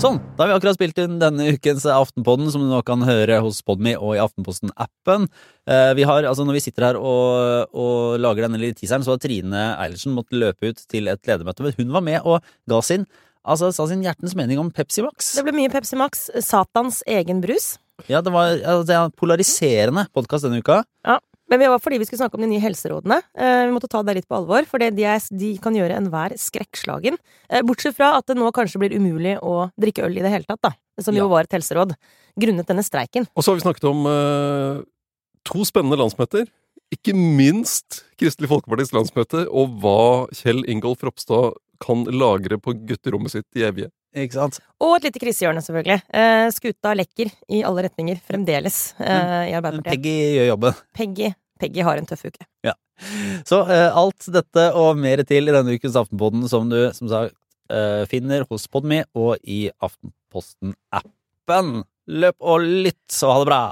Sånn, da har vi akkurat spilt inn denne ukens Aftenpodden, som du nå kan høre hos Podme og i Aftenposten-appen. Eh, vi har, altså Når vi sitter her og, og lager denne lille teaseren, så har Trine Eilertsen måttet løpe ut til et ledermøte. Men hun var med og ga sin, altså, sa sin hjertens mening om Pepsi Max. Det ble mye Pepsi Max. Satans egen brus. Ja, det var altså, det er en polariserende podkast denne uka. Ja, men det var fordi vi skulle snakke om de nye helserådene. Eh, vi måtte ta det litt på alvor, for de, er, de kan gjøre enhver skrekkslagen. Eh, bortsett fra at det nå kanskje blir umulig å drikke øl i det hele tatt, da. Som jo Ja. var et helseråd. Grunnet denne streiken. Og så har vi snakket om eh, to spennende landsmøter. Ikke minst Kristelig Folkepartis landsmøte, og hva Kjell Ingolf Ropstad kan lagre på gutterommet sitt i evige. Ikke sant? Og et lite krisehjørne, selvfølgelig. Eh, skuta lekker i alle retninger fremdeles eh, i Arbeiderpartiet. Peggy gjør jobben. Peggy, Peggy har en tøff uke. Så eh, alt dette og mer til i denne ukens Aftenpodden, som du som sagt eh, finner hos Podme og i Aftenposten-appen. Løp og lytt, så ha det bra!